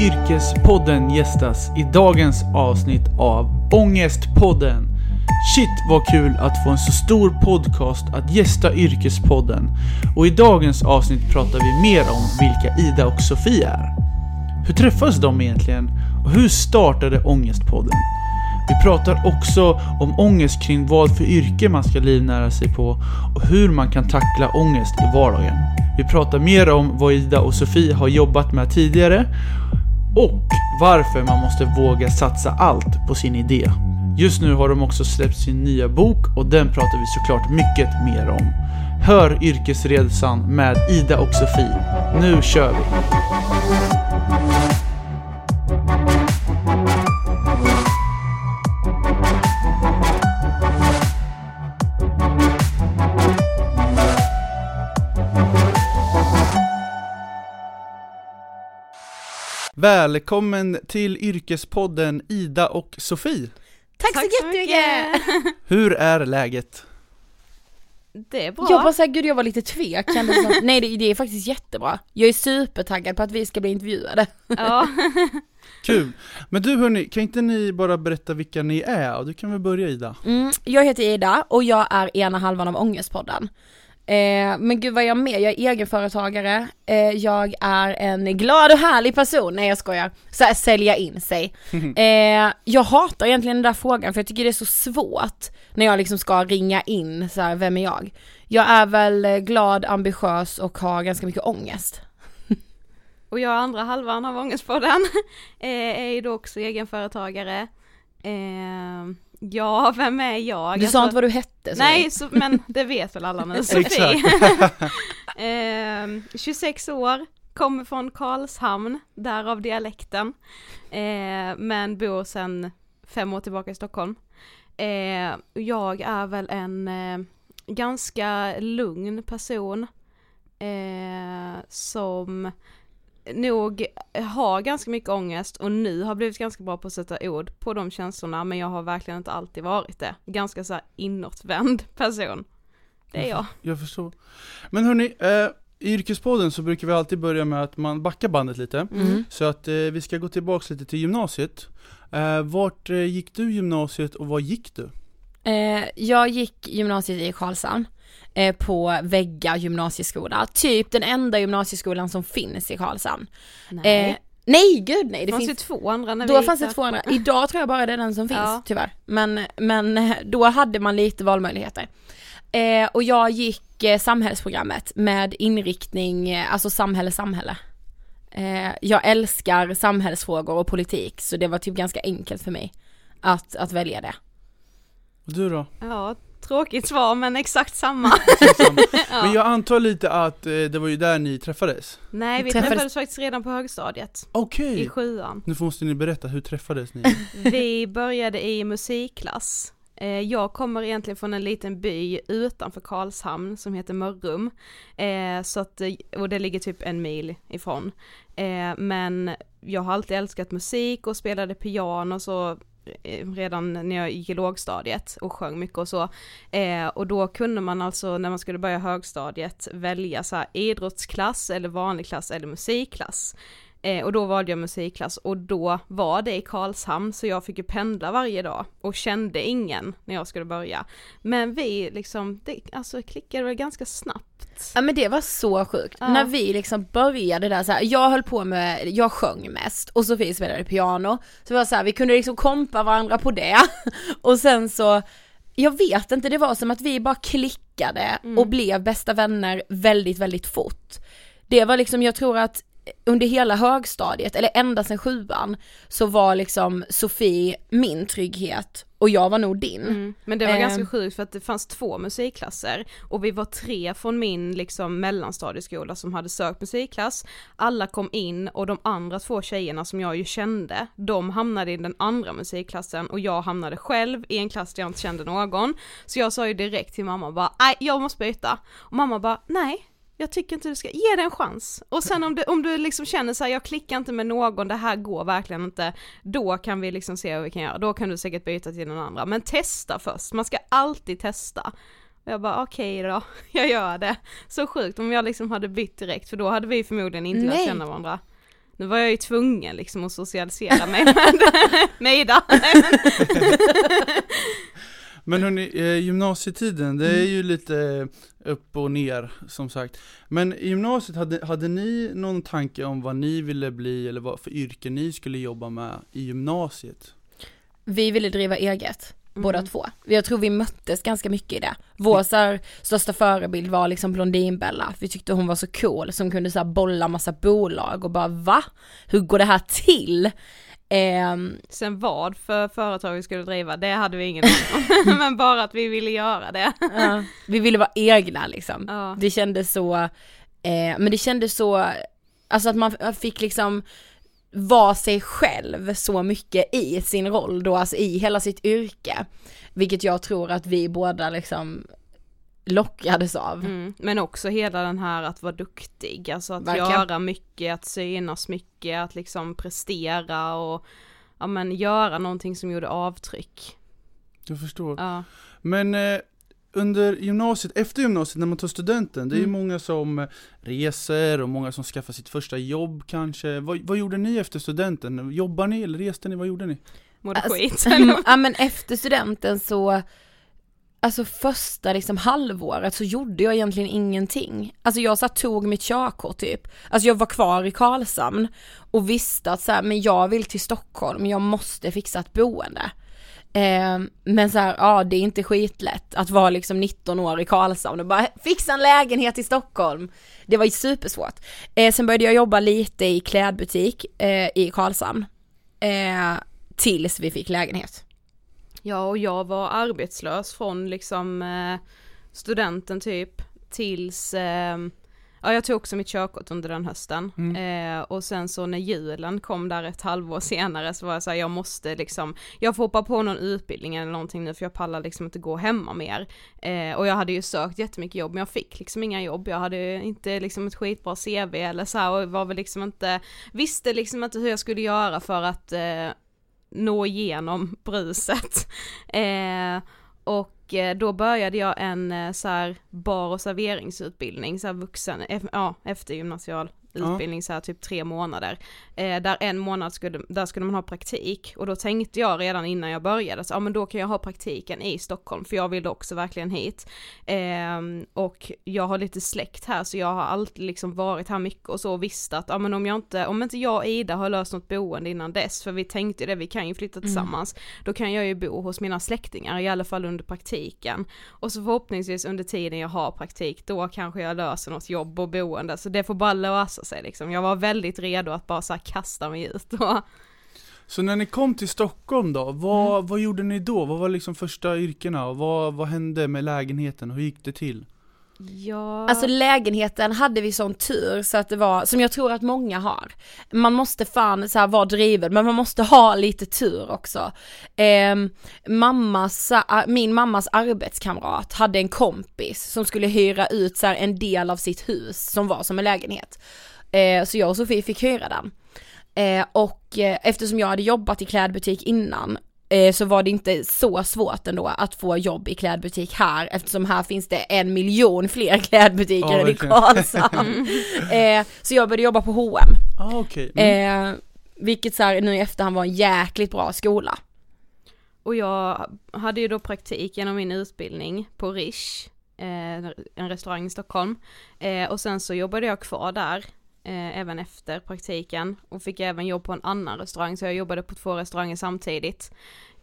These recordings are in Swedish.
Yrkespodden gästas i dagens avsnitt av Ångestpodden. Shit vad kul att få en så stor podcast att gästa Yrkespodden. Och i dagens avsnitt pratar vi mer om vilka Ida och Sofie är. Hur träffades de egentligen? Och hur startade Ångestpodden? Vi pratar också om ångest kring vad för yrke man ska livnära sig på och hur man kan tackla ångest i vardagen. Vi pratar mer om vad Ida och Sofie har jobbat med tidigare och varför man måste våga satsa allt på sin idé. Just nu har de också släppt sin nya bok och den pratar vi såklart mycket mer om. Hör Yrkesresan med Ida och Sofie. Nu kör vi! Välkommen till Yrkespodden Ida och Sofie. Tack, Tack så jättemycket! Hur är läget? Det är bra. Jag bara såhär, gud jag var lite tvek, kändes som, nej det, det är faktiskt jättebra. Jag är supertaggad på att vi ska bli intervjuade. Ja. Kul! Men du hörni, kan inte ni bara berätta vilka ni är? Du kan väl börja Ida? Mm, jag heter Ida och jag är ena halvan av Ångestpodden. Eh, men gud vad är jag med? Jag är egenföretagare, eh, jag är en glad och härlig person, nej jag skojar, så här, sälja in sig. Eh, jag hatar egentligen den där frågan för jag tycker det är så svårt när jag liksom ska ringa in så här, vem är jag? Jag är väl eh, glad, ambitiös och har ganska mycket ångest. Och jag är andra halvan av Ångestpodden. Eh, är ju då också egenföretagare. Eh, ja, vem är jag? Du sa inte vad du hette så Nej, så, men det vet väl alla nu. Sofie. eh, 26 år, kommer från Karlshamn, därav dialekten. Eh, men bor sedan fem år tillbaka i Stockholm. Eh, jag är väl en eh, ganska lugn person. Eh, som nog har ganska mycket ångest och nu har blivit ganska bra på att sätta ord på de känslorna men jag har verkligen inte alltid varit det. Ganska så här inåtvänd person. Det är jag. Jag förstår. Men hörni, eh, i Yrkespodden så brukar vi alltid börja med att man backar bandet lite. Mm. Så att eh, vi ska gå tillbaks lite till gymnasiet. Eh, vart eh, gick du gymnasiet och vad gick du? Eh, jag gick gymnasiet i Karlshamn eh, på Vägga gymnasieskola, typ den enda gymnasieskolan som finns i Karlshamn. Nej. Eh, nej gud nej, det fanns finns ju två andra när vi då gick fanns det två andra, idag tror jag bara det är den som finns Ja. tyvärr. Men, men då hade man lite valmöjligheter. Eh, och jag gick eh, samhällsprogrammet med inriktning, eh, alltså samhälle, samhälle. Eh, jag älskar samhällsfrågor och politik så det var typ ganska enkelt för mig att, att välja det. Du då? Ja, tråkigt svar men exakt samma. Men jag antar lite att eh, det var ju där ni träffades? Nej, vi Träffades- träffades faktiskt redan på högstadiet. Okej! I sjuan. Nu måste ni berätta, hur träffades ni? Vi började i musikklass. Eh, Jag kommer egentligen från en liten by utanför Karlshamn som heter Mörrum. Eh, Så att, och det ligger typ en mil ifrån. Men jag har alltid älskat musik och spelade piano så Eh, redan när jag gick i lågstadiet och sjöng mycket och så. Eh, och då kunde man alltså när man skulle börja högstadiet välja så här idrottsklass eller vanlig klass eller musikklass. Eh, och då valde jag musikklass och då var det i Karlshamn så jag fick ju pendla varje dag och kände ingen när jag skulle börja. Men vi liksom, det alltså klickade väl ganska snabbt. Ja men det var så sjukt, Ja. när vi liksom började där så här, jag höll på med, jag sjöng mest och Sofie spelade piano, så det var så här, vi kunde liksom kompa varandra på det och sen så jag vet inte, det var som att vi bara klickade och blev bästa vänner väldigt, väldigt fort. Det var liksom, jag tror att under hela högstadiet, eller ända sedan sjuan, så var liksom Sofie min trygghet och jag var nog din. Mm. Men det var Eh. ganska sjukt för att det fanns två musikklasser och vi var tre från min liksom mellanstadieskola som hade sökt musikklass. Alla kom in och de andra två tjejerna som jag ju kände, de hamnade i den andra musikklassen och jag hamnade själv i en klass där jag inte kände någon. Så jag sa ju direkt till mamma bara, nej jag måste byta. Och mamma bara, nej jag tycker inte du ska, ge det en chans. Och sen om du, om du liksom känner så här, jag klickar inte med någon, det här går verkligen inte, då kan vi liksom se vad vi kan göra, då kan du säkert byta till någon andra. Men testa först, man ska alltid testa. Och jag bara okej då, jag gör det. Så sjukt om jag liksom hade bytt direkt, för då hade vi förmodligen inte lärt känna varandra. Nu var jag ju tvungen liksom att socialisera mig med, med Ida. Men hörni, eh, gymnasietiden, det är ju lite upp och ner som sagt. Men i gymnasiet, hade, hade ni någon tanke om vad ni ville bli eller vad för yrke ni skulle jobba med i gymnasiet? Vi ville driva eget, båda Mm. två. Jag tror vi möttes ganska mycket i det. Vår så här, största förebild var liksom Blondinbella. Vi tyckte hon var så cool som kunde så här, bolla massa bolag och bara va? Hur går det här till? Ehm, Sen vad för företag vi skulle driva, det hade vi ingen aning om. Men bara att vi ville göra det. ja, vi ville vara egna liksom. Ja. Det kändes så, eh, men det kändes så, alltså att man fick liksom vara sig själv så mycket i sin roll då, alltså i hela sitt yrke. Vilket jag tror att vi båda liksom lockades av. Mm. Men också hela den här att vara duktig, alltså att Verkligen. göra mycket, att synas mycket, att liksom prestera och ja men göra någonting som gjorde avtryck. Jag förstår. Ja. Men eh, under gymnasiet, efter gymnasiet när man tar studenten, det är ju Mm. många som reser och många som skaffar sitt första jobb kanske. Vad, vad gjorde ni efter studenten? Jobbar ni eller reste ni? Vad gjorde ni? Mådde Alltså, skit. ja men efter studenten så, alltså första liksom halvåret så gjorde jag egentligen ingenting. Alltså jag satt tog mitt körkort typ. Alltså jag var kvar i Karlshamn och visste att så här, men jag vill till Stockholm, jag måste fixa ett boende. Eh, men så här, ja det är inte skitlätt att vara liksom 19 år i Karlshamn och bara fixa en lägenhet i Stockholm. Det var ju supersvårt. Eh, sen började jag jobba lite i klädbutik eh, i Karlshamn. Eh, tills vi fick lägenhet. Ja och jag var arbetslös från liksom eh, studenten typ tills eh, Ja jag tog också mitt körkort under den hösten. Eh, och sen så när julen kom där ett halvår senare så var jag såhär jag måste liksom Jag får hoppa på någon utbildning eller någonting nu för jag pallar liksom inte gå hemma mer. Eh, Och jag hade ju sökt jättemycket jobb men jag fick liksom inga jobb. Jag hade inte liksom ett skitbra CV eller så här, och var väl liksom inte Visste liksom inte hur jag skulle göra för att eh, nå igenom bruset. Eh, och eh, då började jag en eh, så här bar och serveringsutbildning, så här vuxen, eh, ja, eftergymnasial utbildning så här typ tre månader. Eh, där en månad skulle, där skulle man ha praktik och då tänkte jag redan innan jag började så ja men då kan jag ha praktiken i Stockholm för jag ville också verkligen hit. Eh, och jag har lite släkt här så jag har alltid liksom varit här mycket och så och visst att ja men om jag inte, om inte jag och Ida har löst något boende innan dess för vi tänkte det, vi kan ju flytta tillsammans, då kan jag ju bo hos mina släktingar i alla fall under praktiken. Och så förhoppningsvis under tiden jag har praktik, då kanske jag löser något jobb och boende, så det får bara lösa sig liksom. Jag var väldigt redo att bara så här kasta mig ut och Så när ni kom till Stockholm då, vad, vad gjorde ni då? Vad var liksom första yrkena? Vad, vad hände med lägenheten? Hur gick det till? Ja... Alltså lägenheten hade vi sån tur så att det var, som jag tror att många har. Man måste fan så här vara driven men man måste ha lite tur också. Eh, mammas, min mammas arbetskamrat hade en kompis som skulle hyra ut så här en del av sitt hus som var som en lägenhet. Eh, så jag och Sofie fick hyra den. Eh, och eh, eftersom jag hade jobbat i klädbutik innan så var det inte så svårt ändå att få jobb i klädbutik här eftersom här finns det en miljon fler klädbutiker Ja, än i. Karlshamn. eh, så jag började jobba på H&M Ah, okej. Mm. eh, vilket så här, nu i efterhand var en jäkligt bra skola. Och jag hade ju då praktik genom min utbildning på Rish, eh, en restaurang i Stockholm. Eh, och sen så jobbade jag kvar där, eh, även efter praktiken. Och fick även jobb på en annan restaurang, så jag jobbade på två restauranger samtidigt.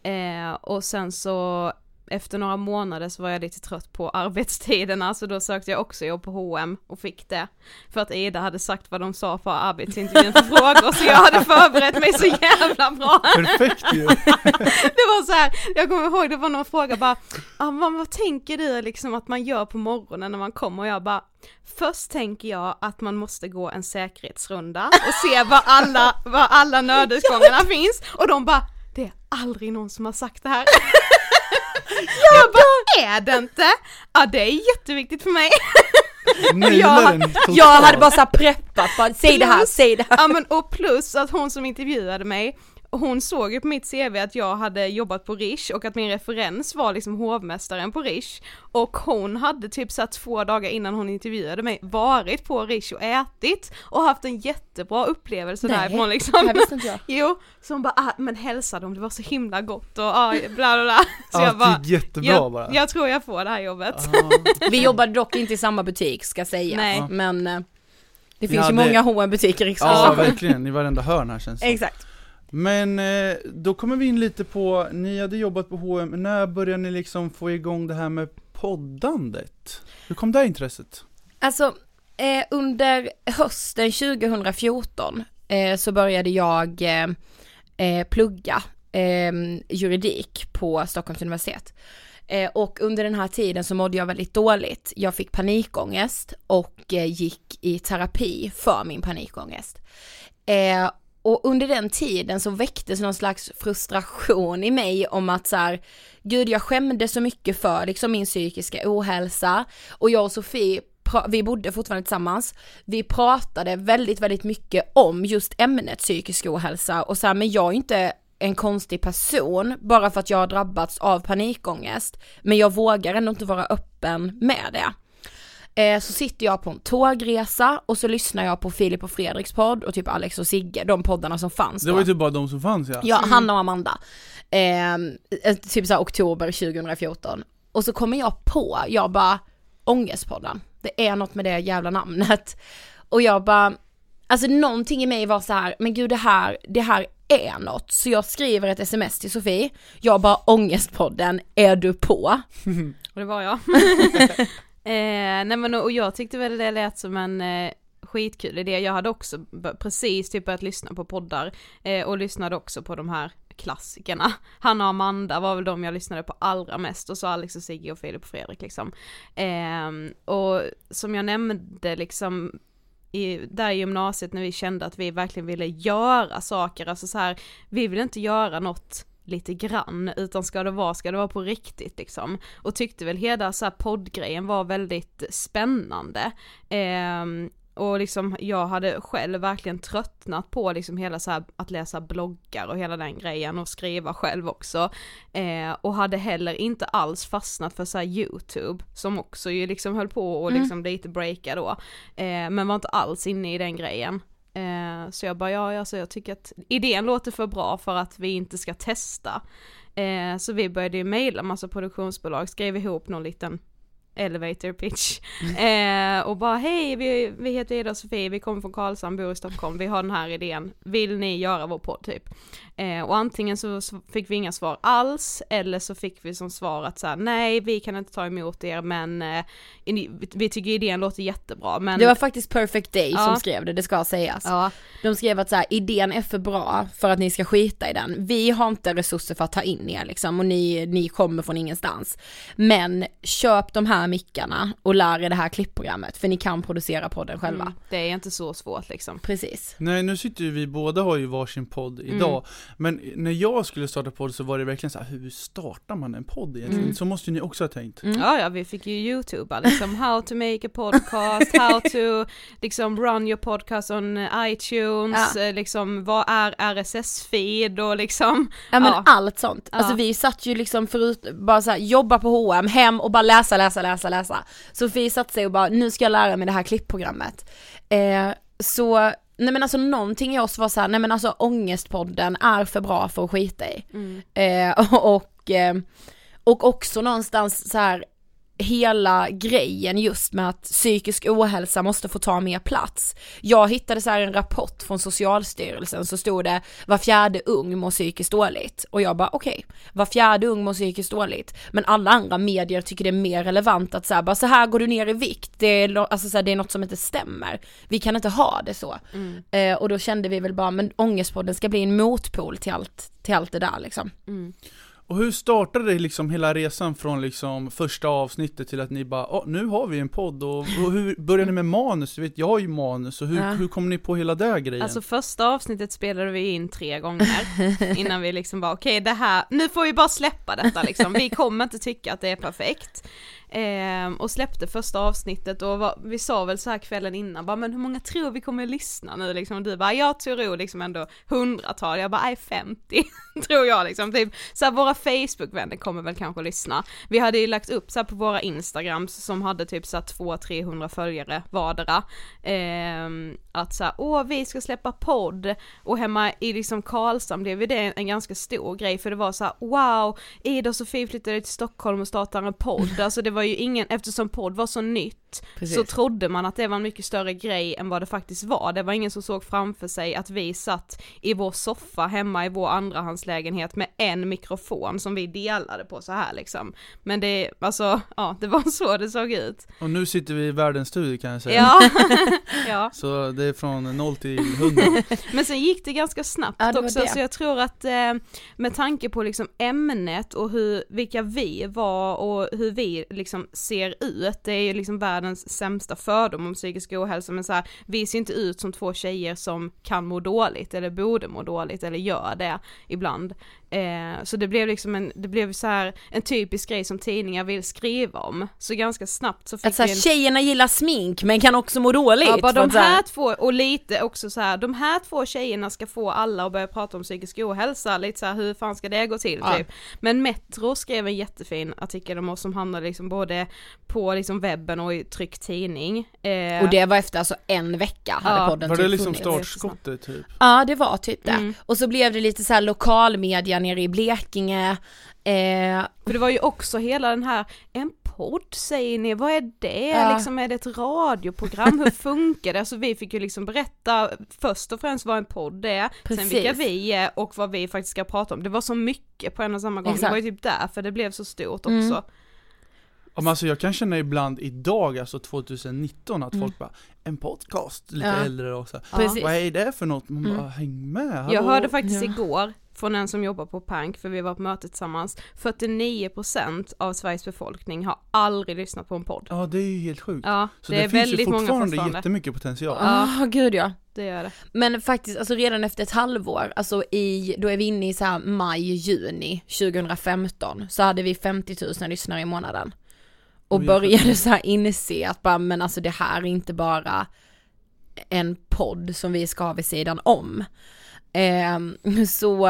Eh, och sen så efter några månader så var jag lite trött på arbetstiderna så då sökte jag också jobb på H&M och fick det. För att Ida hade sagt vad de sa på arbetsintervjun för frågor så jag hade förberett mig så jävla bra. Perfekt ju! Det var så här, jag kommer ihåg det var någon fråga bara, ah, vad, vad tänker du liksom att man gör på morgonen när man kommer och jag bara, först tänker jag att man måste gå en säkerhetsrunda och se var alla, var alla nödutgångarna finns och de bara, det är aldrig någon som har sagt det här. Jag bara, är det inte? Ja det är jätteviktigt för mig. Totalt. Jag hade bara så preppat, bara, säg det här, Plus- säg det här. Ja men och plus att hon som intervjuade mig, hon såg ju på mitt CV att jag hade jobbat på Rish och att min referens var liksom hovmästaren på Rish och hon hade typ så två dagar innan hon intervjuade mig varit på Rish och ätit och haft en jättebra upplevelse Nej, därifrån liksom. det här visste inte jag. Jo, så hon bara ah, men hälsa dem, det var så himla gott och ah, bla bla bla. Så Ja, jag bara, det jättebra jag, bara. jag tror jag får det här jobbet. Ja. Vi jobbade dock inte i samma butik ska sägas, Nej. men eh, det finns ju hade- många hm butiker i ja, Riksdagen. verkligen, i varenda hörn här känns det. Exakt. Men eh, då kommer vi in lite på, ni hade jobbat på H&M, när började ni liksom få igång det här med poddandet? Hur kom det här intresset? Alltså, eh, under hösten 2014 eh, så började jag eh, eh plugga eh, juridik på Stockholms universitet. Eh, och under den här tiden så mådde jag väldigt dåligt. Jag fick panikångest och gick i terapi för min panikångest. Och under den tiden så väcktes någon slags frustration i mig om att så här, gud jag skämde så mycket för liksom min psykiska ohälsa. Och jag och Sofie vi bodde fortfarande tillsammans, vi pratade väldigt, väldigt mycket om just ämnet psykisk ohälsa. Och så här, men jag är inte en konstig person bara för att jag har drabbats av panikångest, men jag vågar ändå inte vara öppen med det. Eh, så sitter jag på en tågresa och så lyssnar jag på Filip och Fredriks podd och typ Alex och Sigge, de poddarna som fanns Det då. var ju typ bara de som fanns ja. Ja, Hanna och Amanda. Eh, typ såhär oktober 2014. Och så kommer jag på, jag bara, Ångestpodden. Det är något med det jävla namnet. Och jag bara, alltså någonting i mig var så här, men gud det här, det här är något. Så jag skriver ett sms till Sofie, jag bara Ångestpodden, är du på? Och det var jag. eh, nej men och jag tyckte väl det lät som en eh, skitkul idé. Jag hade också precis typ börjat lyssna på poddar eh, och lyssnade också på de här klassikerna. Hanna och Amanda var väl de jag lyssnade på allra mest och så Alex och Sigge och Filip och Fredrik liksom. Eh, och som jag nämnde liksom i, där i gymnasiet när vi kände att vi verkligen ville göra saker, alltså så här, vi vill inte göra något lite grann, utan ska det vara, ska det vara på riktigt liksom. Och tyckte väl hela så här poddgrejen var väldigt spännande. Ehm, och liksom jag hade själv verkligen tröttnat på liksom hela så här att läsa bloggar och hela den grejen och skriva själv också. Eh, och hade heller inte alls fastnat för så YouTube som också ju liksom höll på och Mm. liksom lite breaka då. Eh, men var inte alls inne i den grejen. Eh, så jag bara, ja alltså jag tycker att idén låter för bra för att vi inte ska testa. Eh, så vi började ju mejla massa produktionsbolag, skrev ihop någon liten elevator pitch. Eh, och bara hej, vi, vi heter Ida och Sofie, vi kommer från Karlshamn, bor i Stockholm, vi har den här idén, vill ni göra vår podd typ? Eh, och antingen så fick vi inga svar alls, eller så fick vi som svar att så här, nej vi kan inte ta emot er men eh, vi tycker idén låter jättebra men Det var faktiskt Perfect Day Ja. som skrev det, det ska sägas. Ja, De skrev att så här, idén är för bra för att ni ska skita i den. Vi har inte resurser för att ta in er liksom och ni, ni kommer från ingenstans. Men köp de här mickarna och lär er det här klippprogrammet för ni kan producera podden själva. mm, det är inte så svårt liksom. Precis. Nej nu sitter ju vi båda har ju varsin podd Mm. idag Men när jag skulle starta podd så var det verkligen så här, hur startar man en podd egentligen? Mm. Så måste ju ni också ha tänkt Mm. Ja, ja, vi fick ju youtuba liksom, how to make a podcast, how to liksom run your podcast on iTunes, Ja. eh, liksom vad är RSS-feed och liksom, Ja men Ja. allt sånt. Ja. Alltså vi satt ju liksom förut, bara så här, jobba på H&M hem och bara läsa, läsa, läsa, läsa. Sofie satte sig och bara, nu ska jag lära mig det här klippprogrammet. Eh, så, nej men alltså någonting i oss var så här, nej men alltså ångestpodden är för bra för att skita i. Eh, och, eh, och också någonstans så här hela grejen just med att psykisk ohälsa måste få ta mer plats. Jag hittade så en rapport från Socialstyrelsen så stod det var fjärde ung mår psykiskt dåligt och jag bara okej, var fjärde ung mår psykiskt dåligt men alla andra medier tycker det är mer relevant att så här, bara så här går du ner i vikt, det är, alltså så här, det är något som inte stämmer. Vi kan inte ha det så. Eh, och då kände vi väl bara men ångestpodden ska bli en motpol till allt, till allt det där liksom. Och hur startade det liksom hela resan från liksom första avsnittet till att ni bara, oh, nu har vi en podd och, och hur började ni med manus? Du vet, jag har ju manus och hur, Ja. hur kom ni på hela den grejen? alltså första avsnittet spelade vi in tre gånger innan vi liksom bara okej det här, nu får vi bara släppa detta liksom, vi kommer inte tycka att det är perfekt. Eh, och släppte första avsnittet och var, vi sa väl så här kvällen innan, bara men hur många tror vi kommer att lyssna nu liksom? Och du bara, jag tror liksom ändå hundratal, jag bara, nej 50 tror jag liksom. Typ, så här, våra Facebook-vänner kommer väl kanske att lyssna. Vi hade ju lagt upp så här på våra Instagrams som hade typ så här 200-300 följare vardera. Eh, att så här, åh vi ska släppa podd och hemma i liksom Karlshamn blev det en ganska stor grej för det var så här, wow, Ida och Sofie flyttade till Stockholm och startade en podd, alltså det var ju ingen, eftersom podd var så nytt Precis. så trodde man att det var en mycket större grej än vad det faktiskt var. Det var ingen som såg framför sig att vi satt i vår soffa hemma i vår andrahandslägenhet med en mikrofon som vi delade på så här liksom. Men det, alltså, ja, det var så det såg ut. Och nu sitter vi i världens studio kan jag säga. Ja, ja. Så det är från 0 till 100. Men sen gick det ganska snabbt Ja, det också, det. så jag tror att eh, med tanke på liksom ämnet och hur, vilka vi var och hur vi liksom ser ut, det är ju liksom världens sämsta fördom om psykisk ohälsa, men så här, vi ser inte ut som två tjejer som kan må dåligt eller borde må dåligt eller gör det ibland. Eh, så det blev liksom en, det blev så här en typisk grej som tidningar vill skriva om. Så ganska snabbt så fick Att så vi en tjejerna gillar smink men kan också må dåligt. Ja, bara de här- här två, och lite också så här, de här två tjejerna ska få alla att börja prata om psykisk ohälsa, lite så här, hur fan ska det gå till Ja. typ. Men Metro skrev en jättefin artikel om oss som hamnade liksom både på liksom webben och i tryckt tidning. Eh, Och det var efter alltså en vecka hade Ja. podden Var det typ liksom funnits. startskottet typ? Ja det var typ det. Mm. Och så blev det lite så här lokalmedia nere i Blekinge. Eh, För det var ju också hela den här, en podd säger ni, vad är det? Ja. Liksom är det ett radioprogram? Hur funkar det? Alltså vi fick ju liksom berätta först och främst vad en podd är, sen Precis. vilka vi är och vad vi faktiskt ska prata om. Det var så mycket på en och samma gång, Exakt. det var ju typ därför det blev så stort Mm. också. Ja, men alltså jag kan känna ibland idag, alltså 2019, att folk bara En podcast, lite Mm. Ja. äldre och så Ja. Vad är det för något? Man Mm. bara, häng med, hallå? Jag hörde faktiskt Ja. igår från en som jobbar på Pank, för vi var på möte tillsammans, 49% av Sveriges befolkning har aldrig lyssnat på en podd. Ja det är ju helt sjukt. Ja, så det, det, är finns ju väldigt många fortfarande, fortfarande. jättemycket potential. Ja. Ja, gud ja. Det gör det. Men faktiskt, alltså redan efter ett halvår, alltså i, då är vi inne i så här maj, juni 2015, så hade vi 50 000 lyssnare i månaden. Och Oj, började så här inse att bara, men alltså det här är inte bara en podd som vi ska ha vid sidan om. Ehm, så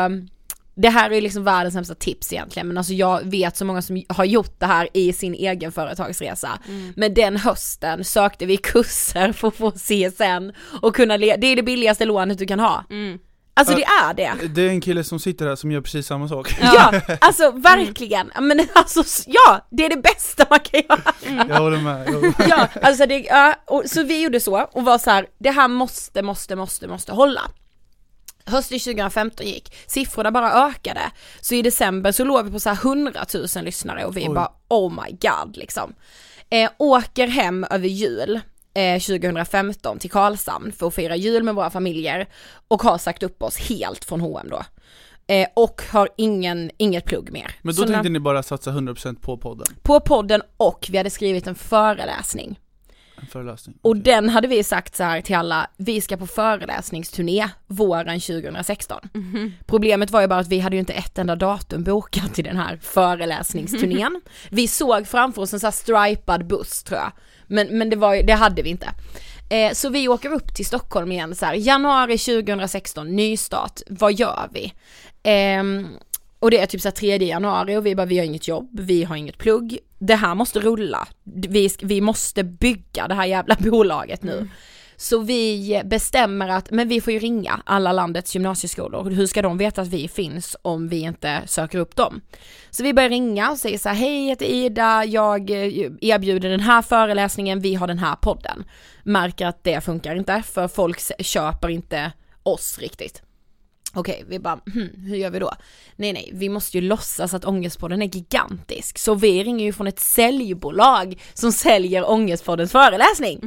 det här är liksom världens sämsta tips egentligen, men alltså jag vet så många som har gjort det här i sin egen företagsresa. Mm. Men den hösten sökte vi kurser för att få CSN och kunna le- det är det billigaste lånet du kan ha. Mm. Alltså det är det. Det är en kille som sitter här som gör precis samma sak. Ja, alltså verkligen. Men alltså ja, det är det bästa man kan göra. Jag håller med. Jag håller med. Ja, alltså det, ja, och, så vi gjorde så och var så här, det här måste, måste, måste, måste hålla. Hösten 2015 gick, siffrorna bara ökade. Så i december så låg vi på så här 100 000 lyssnare och vi Oj. bara oh my god liksom. Eh, åker hem över jul eh, 2015 till Karlshamn för att fira jul med våra familjer och har sagt upp oss helt från H&M då. Eh, och har ingen, inget plugg mer. Men Så då när- tänkte ni bara satsa 100% på podden? på podden och vi hade skrivit en föreläsning. En föreläsning? Och Okej. den hade vi sagt så här till alla, vi ska på föreläsningsturné våren 2016. Problemet var ju bara att vi hade ju inte ett enda datum bokat till den här föreläsningsturnén. vi såg framför oss en sån här stripad buss tror jag, men, men det, var, det hade vi inte. Eh, så vi åker upp till Stockholm igen så här, januari 2016, nystart, vad gör vi? Ehm, och det är typ så här 3 januari och vi bara, vi har inget jobb, vi har inget plugg, det här måste rulla, vi, vi måste bygga det här jävla bolaget nu. Så vi bestämmer att, men vi får ju ringa alla landets gymnasieskolor, hur ska de veta att vi finns om vi inte söker upp dem? Så vi börjar ringa och säger så här, hej jag heter Ida, jag eh, erbjuder den här föreläsningen, vi har den här podden. Märker att det funkar inte, för folk köper inte oss riktigt. Okej, vi bara, hmm, hur gör vi då? Nej nej, vi måste ju låtsas att Ångestpodden är gigantisk. Så vi ringer ju från ett säljbolag som säljer Ångestpoddens föreläsning.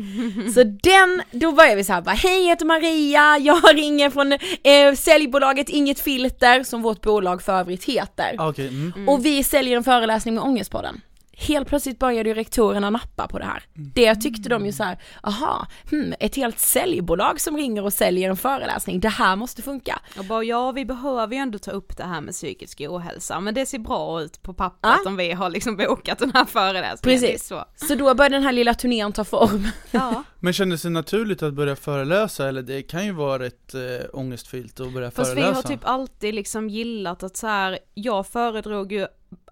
Så den, då börjar vi så här bara, hej jag heter Maria, jag ringer från eh, säljbolaget Inget Filter, som vårt bolag för övrigt heter. Ah, Okej, mm. Och vi säljer en föreläsning med Ångestpodden. Helt plötsligt började ju rektorerna nappa på det här. Det tyckte de ju så här, aha, hmm, ett helt säljbolag som ringer och säljer en föreläsning, det här måste funka. Och bara ja, vi behöver ju ändå ta upp det här med psykisk ohälsa, men det ser bra ut på pappret Ja. om vi har liksom bokat den här föreläsningen. Precis. Så. Så då började den här lilla turnén ta form. Ja. Men kändes det naturligt att börja föreläsa eller det kan ju vara rätt äh, ångestfyllt att börja Fast vi föreläsa? har typ alltid liksom gillat att så här, jag föredrog ju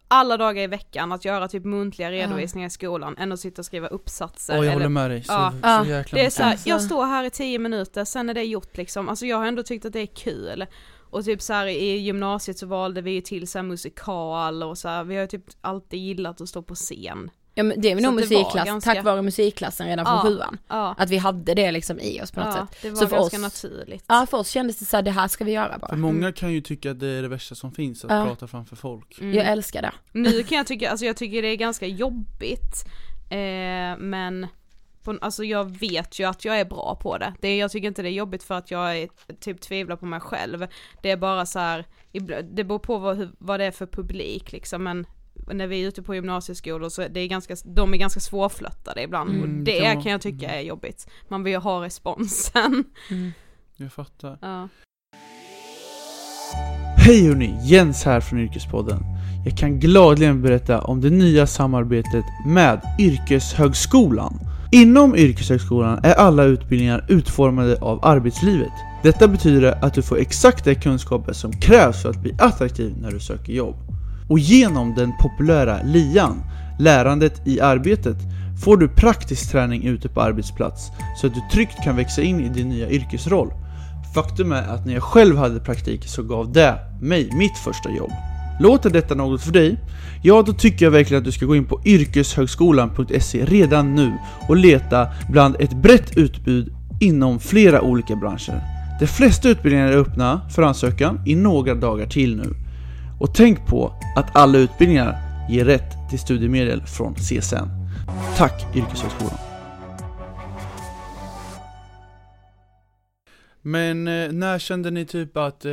alla dagar i veckan att göra typ muntliga redovisningar i skolan än att sitta och skriva uppsatser. Åh jag eller- håller med dig, så, Ja. så Ja. jäkla Det är så här, jag står här i tio minuter, sen är det gjort liksom. Alltså jag har ändå tyckt att det är kul. Och typ så här i gymnasiet så valde vi ju till så här musikal och så här, vi har ju typ alltid gillat att stå på scen. Ja, men det är väl nog musikklass, ganska- tack vare musikklassen redan från Ja. sjuan. Ja, Att vi hade det liksom i oss på något ja sätt. det var Så för ganska oss- naturligt. Ja, för oss kändes det så här, det här ska vi göra bara. För många kan ju tycka att det är det värsta som finns, att Ja. prata framför folk. Mm. Jag älskar det. Nu kan jag tycka, alltså jag tycker det är ganska jobbigt, eh, men på, alltså jag vet ju att jag är bra på det. det. Jag tycker inte det är jobbigt för att jag är, typ tvivlar på mig själv. Det är bara så här, det beror på vad, vad det är för publik liksom, men när vi är ute på gymnasieskolor så det är ganska, de är ganska svårflörtade ibland Mm, och det kan är, vara- kan jag tycka är jobbigt. Man vill ju ha responsen. Jag fattar. Ja. Hej hörni, Jens här från Yrkespodden. Jag kan gladeligen berätta om det nya samarbetet med Yrkeshögskolan. Inom Yrkeshögskolan är alla utbildningar utformade av arbetslivet. Detta betyder att du får exakt de kunskaper som krävs för att bli attraktiv när du söker jobb. Och genom den populära LIAN, lärandet i arbetet, får du praktisk träning ute på arbetsplats så att du tryggt kan växa in i din nya yrkesroll. Faktum är att när jag själv hade praktik så gav det mig mitt första jobb. Låter detta något för dig? Ja, då tycker jag verkligen att du ska gå in på yrkeshögskolan.se redan nu och leta bland ett brett utbud inom flera olika branscher. De flesta utbildningar är öppna för ansökan i några dagar till nu. Och tänk på att alla utbildningar ger rätt till studiemedel från CSN. Tack Yrkeshögskolan! Men eh, när kände ni typ att eh,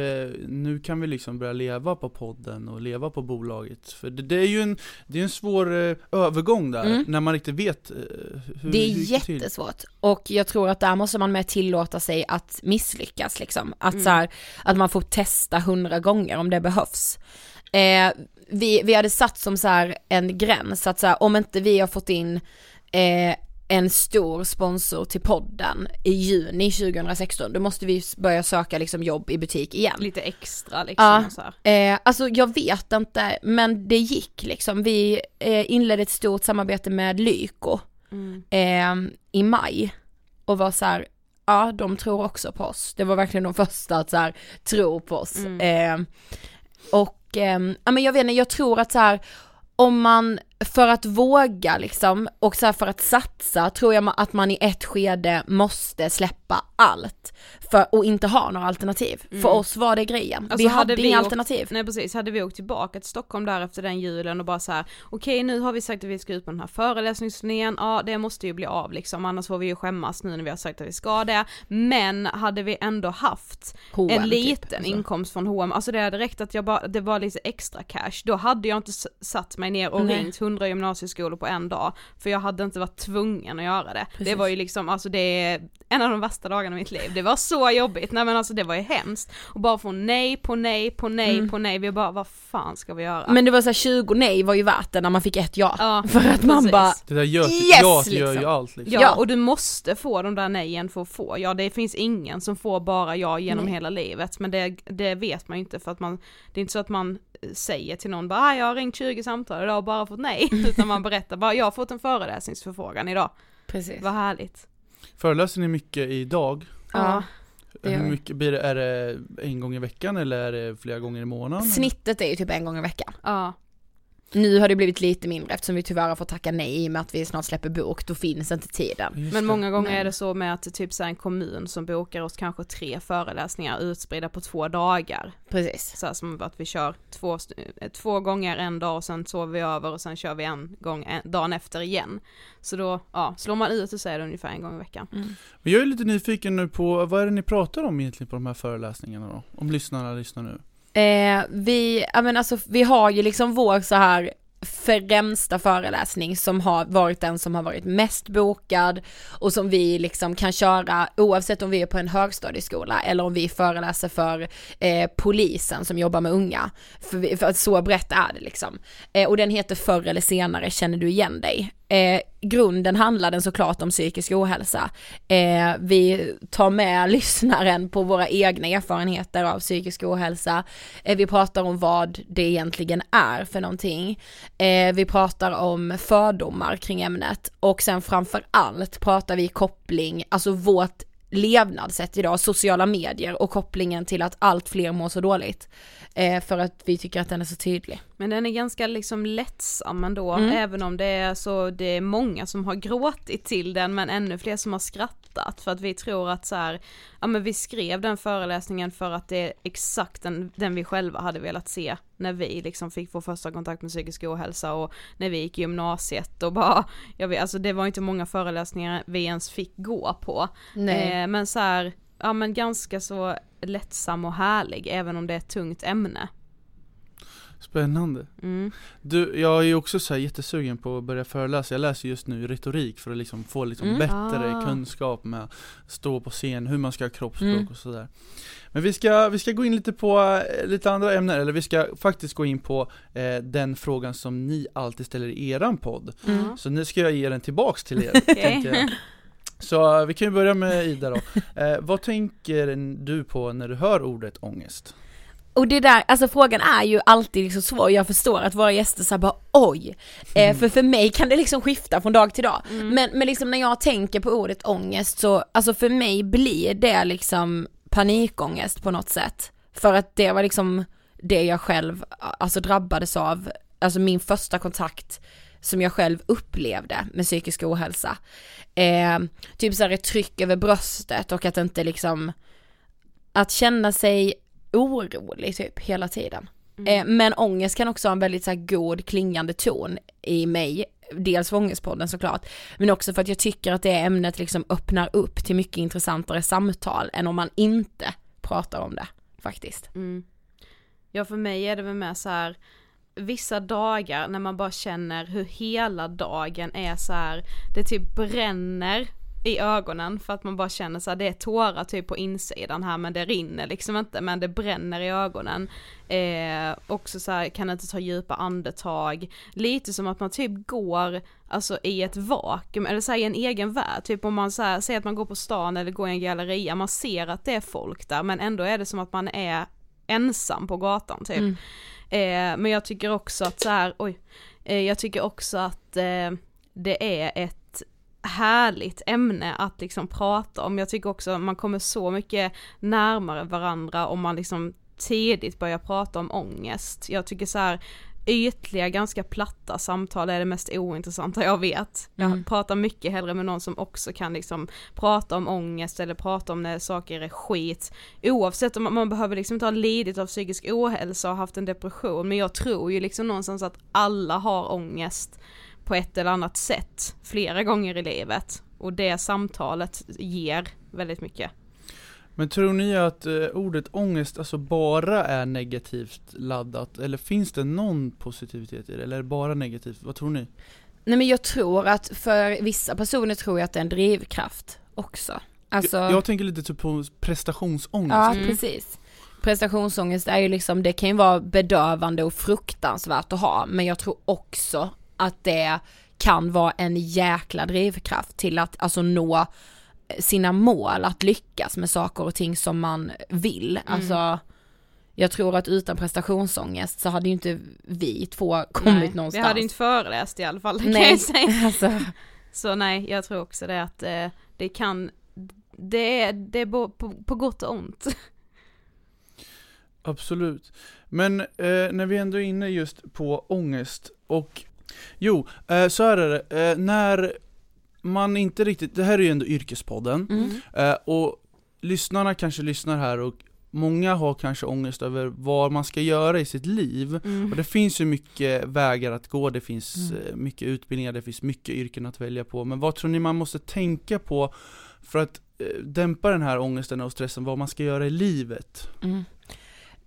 nu kan vi liksom börja leva på podden och leva på bolaget? För det, det är ju en, det är en svår eh, övergång där, Mm. när man inte vet eh, hur Det är hur gick till. jättesvårt. Och jag tror att där måste man med tillåta sig att misslyckas liksom. Att Mm. så här, att man får testa hundra gånger om det behövs. Eh, vi, vi hade satt som så här en gräns att så här, om inte vi har fått in eh, en stor sponsor till podden i juni 2016, då måste vi börja söka liksom jobb i butik igen. Lite extra liksom Ja. så. Eh, alltså jag vet inte, men det gick liksom. Vi eh, inledde ett stort samarbete med Lyko Mm. eh, i maj och var så här, ja de tror också på oss. Det var verkligen de första att så här, tro på oss. Mm. Eh, och eh, ja men jag vet inte, jag tror att så här om man, för att våga liksom, och så för att satsa, tror jag att man i ett skede måste släppa allt. För, och inte ha några alternativ. För Mm. oss var det grejen. Alltså, vi hade, hade vi inga åkt- alternativ. Nej precis, hade vi åkt tillbaka till Stockholm där efter den julen och bara så här: okej nu har vi sagt att vi ska ut på den här föreläsningsturnén, ja det måste ju bli av liksom, annars får vi ju skämmas nu när vi har sagt att vi ska det. Men hade vi ändå haft H&M en typ, liten alltså. inkomst från H&M, alltså det hade räckt att jag bara, det var lite extra cash, då hade jag inte satt mig ner och Nej. ringt 100 gymnasieskolor på en dag, för jag hade inte varit tvungen att göra det. Det Precis. var ju liksom, alltså det är en av de värsta dagarna i mitt liv, det var så jobbigt, nej men alltså det var ju hemskt. Och bara få nej på nej på nej Mm. på nej, vi bara vad fan ska vi göra? Men det var så här 20 nej var ju värt det när man fick ett ja. Ja, För att man precis. bara, Det där gör, Yes, ja, gör ju liksom. allt liksom. Ja, Ja. och du måste få de där nejen för att få, ja det finns ingen som får bara ja genom Nej. hela livet, men det, det vet man ju inte för att man, det är inte så att man eh, säger till någon bara "Ah, jag har ringt 20 samtal idag och bara fått nej, utan man berättar bara jag har fått en föreläsningsförfrågan idag, precis. vad härligt. Föreläser ni mycket idag? Ja. Hur mycket blir det? Är det en gång i veckan eller är det flera gånger i månaden? Snittet är ju typ en gång i veckan. Ja, Nu har det blivit lite mindre eftersom vi tyvärr har fått tacka nej i och med att vi snart släpper bok, då finns inte tiden. Just men många gånger Men- är det så med att typ så en kommun som bokar oss kanske tre föreläsningar utspridda på två dagar. Precis. Så här som att vi kör två, eh, två gånger en dag och sen sover vi över och sen kör vi en gång en, dagen efter igen. Så då, ja, slår man ut och är det ungefär en gång i veckan. Mm. Men jag är lite nyfiken nu på, vad är det ni pratar om egentligen på de här föreläsningarna då? Om lyssnarna lyssnar nu. Eh, vi, ja men alltså vi har ju liksom vår så här främsta föreläsning som har varit den som har varit mest bokad och som vi liksom kan köra oavsett om vi är på en högstadieskola eller om vi föreläser för eh, polisen som jobbar med unga. För, vi, för att så brett är det liksom. Eh, och den heter Förr eller senare känner du igen dig. Eh, grunden handlar den såklart om psykisk ohälsa. Eh, vi tar med lyssnaren på våra egna erfarenheter av psykisk ohälsa. Eh, vi pratar om vad det egentligen är för någonting. Eh, vi pratar om fördomar kring ämnet och sen framför allt pratar vi koppling, alltså vårt levnadssätt idag, sociala medier och kopplingen till att allt fler mår så dåligt. Eh, för att vi tycker att den är så tydlig. Men den är ganska liksom lättsam ändå, Mm. även om det är så, det är många som har gråtit till den men ännu fler som har skrattat för att vi tror att så här, ja men vi skrev den föreläsningen för att det är exakt den, den vi själva hade velat se när vi liksom fick vår första kontakt med psykisk ohälsa och när vi gick i gymnasiet och bara, jag vet, alltså det var inte många föreläsningar vi ens fick gå på. Eh, men så här, ja men ganska så lättsam och härlig även om det är ett tungt ämne. Spännande. Mm. Du, jag är ju också så här jättesugen på att börja föreläsa. Jag läser just nu retorik för att liksom få liksom Mm. bättre Ah. kunskap med att stå på scen, hur man ska ha kroppsspråk Mm. och sådär. Men vi ska, vi ska gå in lite på eh, lite andra ämnen, eller vi ska faktiskt gå in på eh, den frågan som ni alltid ställer i eran podd. Mm. Så nu ska jag ge den tillbaks till er, jag. Så eh, vi kan ju börja med Ida då. Eh, vad tänker du på när du hör ordet ångest? Och det där, alltså frågan är ju alltid liksom svår, jag förstår att våra gäster säger bara oj, eh, för för mig kan det liksom skifta från dag till dag. Mm. Men, men liksom när jag tänker på ordet ångest så, alltså för mig blir det liksom panikångest på något sätt. För att det var liksom det jag själv, alltså drabbades av, alltså min första kontakt som jag själv upplevde med psykisk ohälsa. Eh, typ såhär ett tryck över bröstet och att inte liksom, att känna sig orolig typ hela tiden. Eh, men ångest kan också ha en väldigt så här, god klingande ton i mig. Dels för Ångestpodden såklart, men också för att jag tycker att det ämnet liksom öppnar upp till mycket intressantare samtal än om man inte pratar om det faktiskt. Mm. Ja för mig är det väl med så här vissa dagar när man bara känner hur hela dagen är så här, det typ bränner i ögonen för att man bara känner så här, det är tårar typ på insidan här men det rinner liksom inte men det bränner i ögonen. Eh, också så här, kan inte ta djupa andetag, lite som att man typ går alltså i ett vakuum eller så här, i en egen värld, typ om man så här, säger att man går på stan eller går i en galleria, man ser att det är folk där men ändå är det som att man är ensam på gatan typ. Mm. Eh, men jag tycker också att så här, oj, eh, jag tycker också att eh, det är ett härligt ämne att liksom prata om. Jag tycker också att man kommer så mycket närmare varandra om man liksom tidigt börjar prata om ångest. Jag tycker så här ytliga, ganska platta samtal är det mest ointressanta jag vet. Jag Mm. pratar mycket hellre med någon som också kan liksom prata om ångest eller prata om när saker är skit. Oavsett om man, man behöver liksom inte ha lidit av psykisk ohälsa och haft en depression, men jag tror ju liksom någonstans att alla har ångest på ett eller annat sätt flera gånger i livet. Och det samtalet ger väldigt mycket. Men tror ni att eh, ordet ångest alltså bara är negativt laddat? Eller finns det någon positivitet i det? Eller är det bara negativt? Vad tror ni? Nej men jag tror att för vissa personer tror jag att det är en drivkraft också. Alltså, jag, jag tänker lite typ på prestationsångest. ja Mm. precis. Prestationsångest är ju liksom, det kan ju vara bedövande och fruktansvärt att ha, men jag tror också att det kan vara en jäkla drivkraft till att alltså nå sina mål, att lyckas med saker och ting som man vill. Alltså, jag tror att utan prestationsångest så hade ju inte vi två kommit nej, någonstans. Vi hade inte föreläst i alla fall, det kan Nej. jag säga. alltså, Så nej, jag tror också det att eh, det kan, det är, det är på, på, på gott och ont. Absolut. Men eh, när vi ändå är inne just på ångest och Jo, eh, så här är det. Eh, när man inte riktigt, det här är ju ändå yrkespodden, mm. eh, och lyssnarna kanske lyssnar här och många har kanske ångest över vad man ska göra i sitt liv. Och det finns ju mycket vägar att gå, det finns Mm. mycket utbildningar, det finns mycket yrken att välja på. Men vad tror ni man måste tänka på för att dämpa den här ångesten och stressen, vad man ska göra i livet? Mm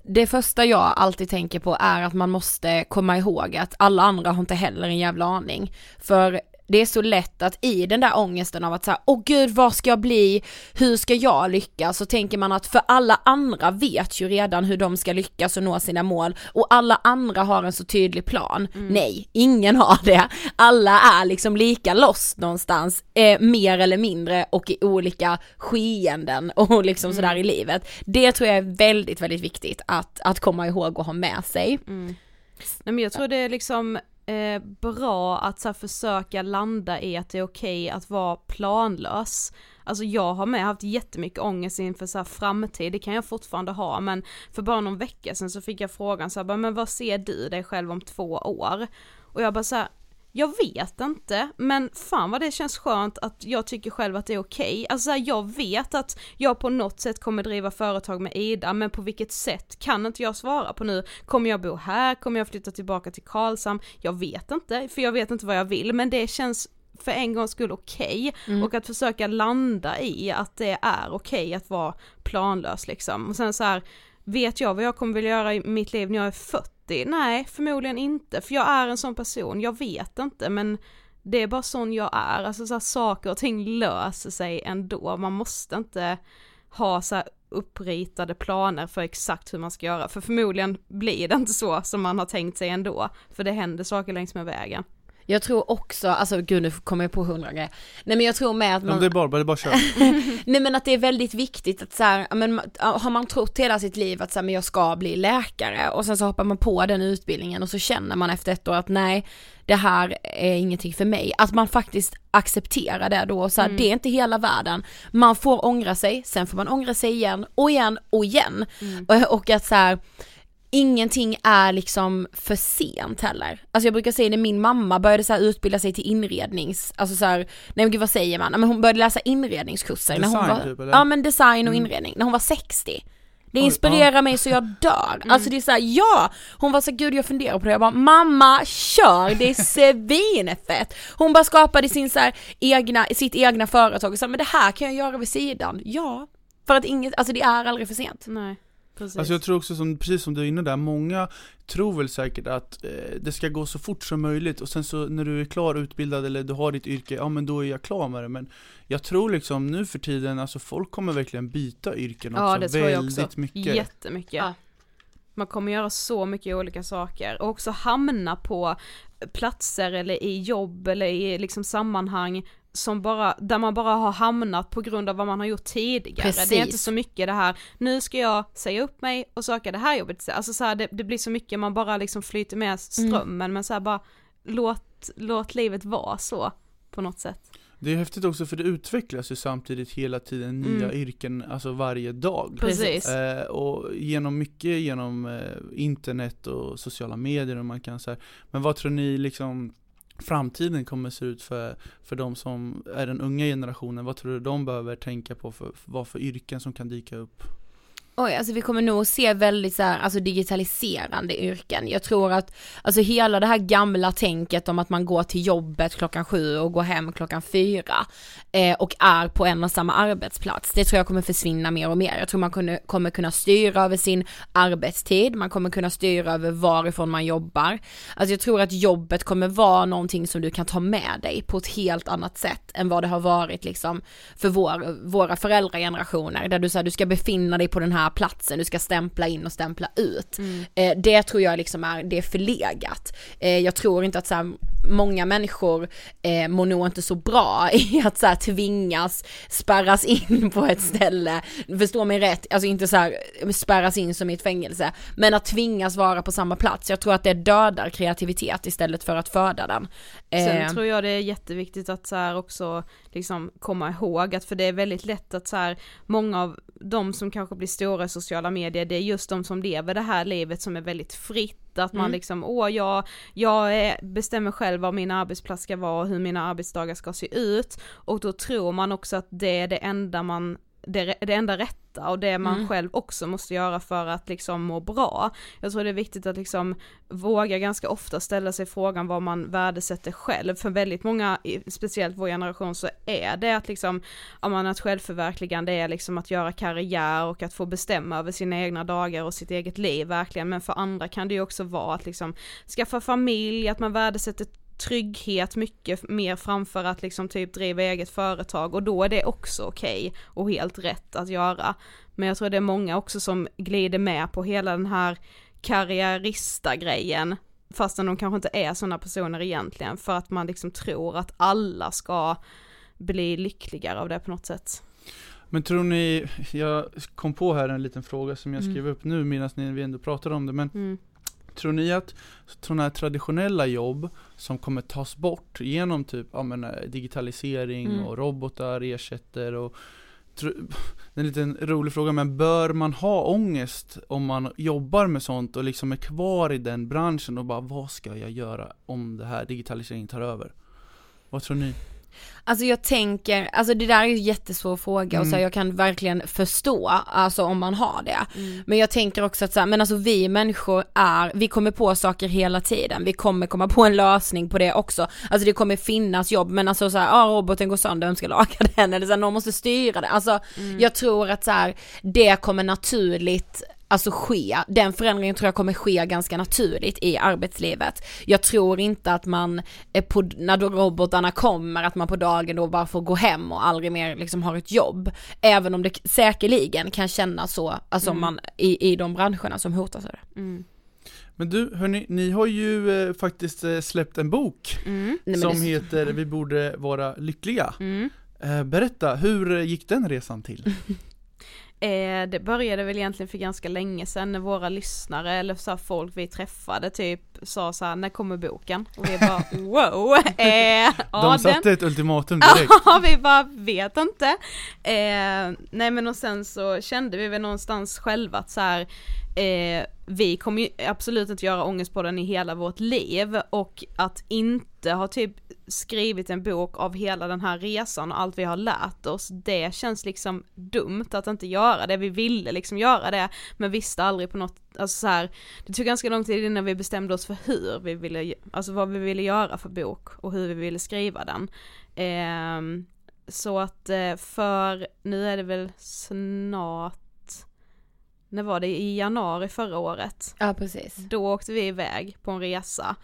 det första jag alltid tänker på är att man måste komma ihåg att alla andra har inte heller en jävla aning. För det är så lätt att i den där ångesten av att säga, åh gud vad ska jag bli, hur ska jag lyckas? Så tänker man att för alla andra vet ju redan hur de ska lyckas och nå sina mål och alla andra har en så tydlig plan. Mm. Nej, ingen har det. Alla är liksom lika lost någonstans, eh, mer eller mindre och i olika skeenden och liksom mm. sådär i livet. Det tror jag är väldigt, väldigt viktigt att, att komma ihåg och ha med sig. Mm. Nej men jag tror det är liksom eh, bra att så här, försöka landa i att det är okej okay att vara planlös. Alltså jag har med haft jättemycket ångest inför så här framtid, det kan jag fortfarande ha men för bara någon vecka sedan så fick jag frågan så här, men vad ser du dig själv om två år? Och jag bara så här, jag vet inte, men fan vad det känns skönt att jag tycker själv att det är okej. Okay. Alltså jag vet att jag på något sätt kommer driva företag med Ida, men på vilket sätt kan inte jag svara på nu. Kommer jag bo här? Kommer jag flytta tillbaka till Karlshamn? Jag vet inte, för jag vet inte vad jag vill, men det känns för en gångs skull okej okay. mm. och att försöka landa i att det är okej okay att vara planlös liksom. Och sen så här, vet jag vad jag kommer vilja göra i mitt liv när jag är 40? Nej, förmodligen inte, för jag är en sån person, jag vet inte men det är bara sån jag är, alltså så här, saker och ting löser sig ändå, man måste inte ha så här uppritade planer för exakt hur man ska göra, för förmodligen blir det inte så som man har tänkt sig ändå, för det händer saker längs med vägen. Jag tror också, alltså gud nu kommer jag på hundra grejer. Nej men jag tror med att man... Ja, det är bara, det är bara kör. Nej men att det är väldigt viktigt att så här, men har man trott hela sitt liv att så här, men jag ska bli läkare och sen så hoppar man på den utbildningen och så känner man efter ett år att nej, det här är ingenting för mig. Att man faktiskt accepterar det då, så här, mm. det är inte hela världen. Man får ångra sig, sen får man ångra sig igen och igen och igen. Mm. Och, och att så här, ingenting är liksom för sent heller. Alltså jag brukar säga det, min mamma började så utbilda sig till inrednings, alltså så här, nej men gud vad säger man, men hon började läsa inredningskurser design, när hon var, typ, eller? ja men design och mm. inredning, när hon var 60. Det inspirerar Oj, mig så jag dör. Mm. Alltså det är såhär, ja! Hon var så gud jag funderar på det, jag bara mamma kör, det är svinfett! Hon bara skapade sin så här, egna, sitt egna företag och sa men det här kan jag göra vid sidan, ja. För att inget, alltså det är aldrig för sent. Nej. Precis. Alltså jag tror också som, precis som du är inne där, många tror väl säkert att eh, det ska gå så fort som möjligt och sen så när du är klar utbildad eller du har ditt yrke, ja men då är jag klar med det. Men jag tror liksom nu för tiden, alltså folk kommer verkligen byta yrken också ja, det tror väldigt jag också. mycket. Jättemycket. Ja. Man kommer göra så mycket olika saker och också hamna på platser eller i jobb eller i liksom sammanhang som bara, där man bara har hamnat på grund av vad man har gjort tidigare. Precis. Det är inte så mycket det här, nu ska jag säga upp mig och söka det här jobbet, alltså så här, det, det, blir så mycket, man bara liksom flyter med strömmen mm. men så här, bara låt, låt livet vara så på något sätt. Det är häftigt också för det utvecklas ju samtidigt hela tiden nya mm. yrken, alltså varje dag. Precis. Eh, och genom mycket genom eh, internet och sociala medier och man kan säga, men vad tror ni liksom framtiden kommer se ut för, för de som är den unga generationen? Vad tror du de behöver tänka på för, för vad för yrken som kan dyka upp? Oj, alltså vi kommer nog se väldigt så här, alltså digitaliserande yrken. Jag tror att, alltså hela det här gamla tänket om att man går till jobbet klockan sju och går hem klockan fyra eh, och är på en och samma arbetsplats. Det tror jag kommer försvinna mer och mer. Jag tror man kunde, kommer kunna styra över sin arbetstid, man kommer kunna styra över varifrån man jobbar. Alltså jag tror att jobbet kommer vara någonting som du kan ta med dig på ett helt annat sätt än vad det har varit liksom för vår, våra föräldragenerationer, där du säger du ska befinna dig på den här här platsen, du ska stämpla in och stämpla ut. Mm. Eh, det tror jag liksom är, det är förlegat. Eh, jag tror inte att så här, många människor eh, mår nog inte så bra i att så här, tvingas spärras in på ett ställe, förstå mig rätt, alltså inte så här, spärras in som i ett fängelse, men att tvingas vara på samma plats, jag tror att det dödar kreativitet istället för att föda den. Sen eh. tror jag det är jätteviktigt att så här också liksom komma ihåg att för det är väldigt lätt att så här många av de som kanske blir stora i sociala medier det är just de som lever det här livet som är väldigt fritt att man mm. liksom åh jag, jag bestämmer själv vad min arbetsplats ska vara och hur mina arbetsdagar ska se ut och då tror man också att det är det enda man det, det enda rätta och det man Mm. själv också måste göra för att liksom må bra. Jag tror det är viktigt att liksom våga ganska ofta ställa sig frågan vad man värdesätter själv. För väldigt många, speciellt vår generation, så är det att liksom, ja man att självförverkligande är liksom att göra karriär och att få bestämma över sina egna dagar och sitt eget liv verkligen. Men för andra kan det ju också vara att liksom skaffa familj, att man värdesätter trygghet mycket mer framför att liksom typ driva eget företag och då är det också okej och helt rätt att göra. Men jag tror det är många också som glider med på hela den här karriärista-grejen fastän de kanske inte är sådana personer egentligen för att man liksom tror att alla ska bli lyckligare av det på något sätt. Men tror ni, jag kom på här en liten fråga som jag Mm. skrev upp nu medan ni- vi ändå pratade om det, men Mm. Tror ni att sådana här traditionella jobb som kommer tas bort genom typ, ja men eh, digitalisering Mm. och robotar ersätter och det är en liten rolig fråga, men bör man ha ångest om man jobbar med sånt och liksom är kvar i den branschen och bara vad ska jag göra om det här digitaliseringen tar över? Vad tror ni? Alltså jag tänker, alltså det där är ju en jättesvår fråga och så Mm. här, jag kan verkligen förstå, alltså om man har det. Mm. Men jag tänker också att så här, men alltså vi människor är, vi kommer på saker hela tiden, vi kommer komma på en lösning på det också. Alltså det kommer finnas jobb men alltså så här, ja roboten går sönder, vem ska laga den? Eller så här, någon måste styra det. Alltså Mm. jag tror att så här, det kommer naturligt Alltså ske, den förändringen tror jag kommer ske ganska naturligt i arbetslivet. Jag tror inte att man, är på, när då robotarna kommer, att man på dagen då bara får gå hem och aldrig mer liksom har ett jobb. Även om det säkerligen kan kännas så, alltså Mm. man, i, i de branscherna som hotas av det. Mm. Men du, hörni, ni har ju eh, faktiskt eh, släppt en bok Mm. Nej, som det, heter Vi borde vara lyckliga. Mm. Eh, berätta, hur gick den resan till? Eh, det började väl egentligen för ganska länge sedan när våra lyssnare eller så folk vi träffade typ sa så här, när kommer boken? Och vi bara wow! Eh, De den, satte ett ultimatum direkt. Ja, vi bara vet inte. Eh, nej men och sen så kände vi väl någonstans själva att så här, eh, vi kommer ju absolut inte göra ångestpodden i hela vårt liv och att inte ha typ skrivit en bok av hela den här resan och allt vi har lärt oss, det känns liksom dumt att inte göra det. Vi ville liksom göra det, men visste aldrig på något, alltså så här, det tog ganska lång tid innan vi bestämde oss för hur vi ville, alltså vad vi ville göra för bok och hur vi ville skriva den. Ehm, så att eh, för, nu är det väl snart, när var det, i januari förra året? ja precis. Då åkte vi iväg på en resa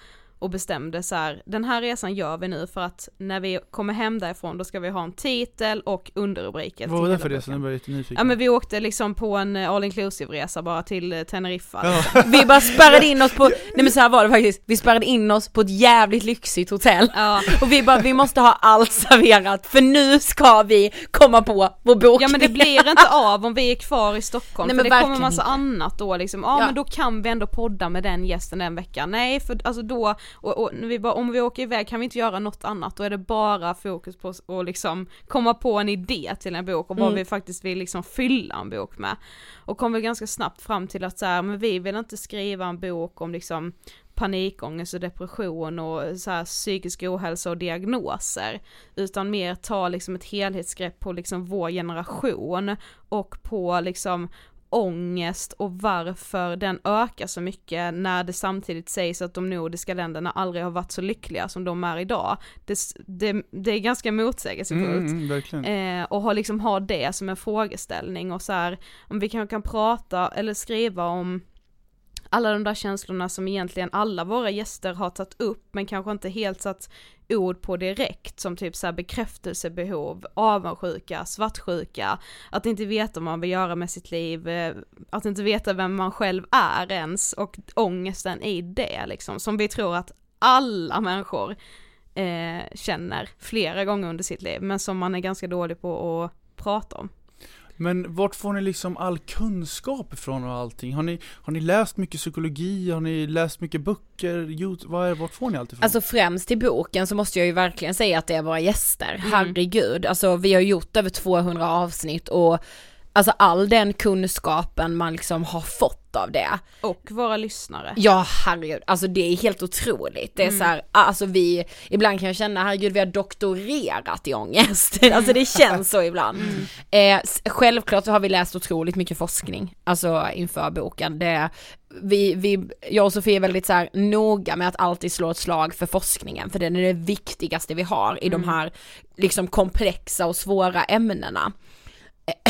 och bestämde så här, den här resan gör vi nu för att när vi kommer hem därifrån då ska vi ha en titel och underrubriker. Vad var det för. Så nu blir jag jättenyfiken. Ja men vi åkte liksom på en eh, all inclusive resa bara till eh, Teneriffa. Ja. Vi bara spärrade in oss på, nej men så här var det faktiskt, vi spärrade in oss på ett jävligt lyxigt hotell. Ja. Och vi bara, vi måste ha allt serverat för nu ska vi komma på vår bok. Ja men det blir inte av om vi är kvar i Stockholm Nej, för men det kommer massa inte. annat då liksom, ja, Ja. men då kan vi ändå podda med den gästen den veckan. Nej för alltså då, och, och vi bara, om vi åker iväg kan vi inte göra något annat, då är det bara fokus på att liksom komma på en idé till en bok och vad Mm. vi faktiskt vill liksom fylla en bok med. Och kom väl ganska snabbt fram till att så här, men vi vill inte skriva en bok om liksom panikångest och depression och så här psykisk ohälsa och diagnoser utan mer ta liksom ett helhetsgrepp på liksom vår generation och på liksom ångest och varför den ökar så mycket när det samtidigt sägs att de nordiska länderna aldrig har varit så lyckliga som de är idag. Det, det, det är ganska motsägelsefullt. Mm, mm. Eh, och ha liksom ha det som en frågeställning och så här, om vi kanske kan prata eller skriva om alla de där känslorna som egentligen alla våra gäster har tagit upp men kanske inte helt satt ord på direkt som typ så här bekräftelsebehov, avundsjuka, svartsjuka, att inte veta vad man vill göra med sitt liv, eh, att inte veta vem man själv är ens och ångesten i det liksom som vi tror att alla människor eh, känner flera gånger under sitt liv men som man är ganska dålig på att prata om. Men vart får ni liksom all kunskap ifrån och allting? Har ni, har ni läst mycket psykologi? Har ni läst mycket böcker? YouTube? Vad är, vart får ni allt ifrån? Alltså främst i boken så måste jag ju verkligen säga att det är våra gäster, Mm. herregud, alltså vi har gjort över 200 avsnitt och alltså all den kunskapen man liksom har fått av det. Och våra lyssnare. Ja herregud, alltså det är helt otroligt. Det är Mm. så här, alltså vi, ibland kan jag känna herregud vi har doktorerat i ångest. alltså det känns så ibland. Eh, s- självklart så har vi läst otroligt mycket forskning, alltså inför boken. Det, vi, vi, jag och Sofie är väldigt så här noga med att alltid slå ett slag för forskningen, för den är det viktigaste vi har i de här liksom komplexa och svåra ämnena.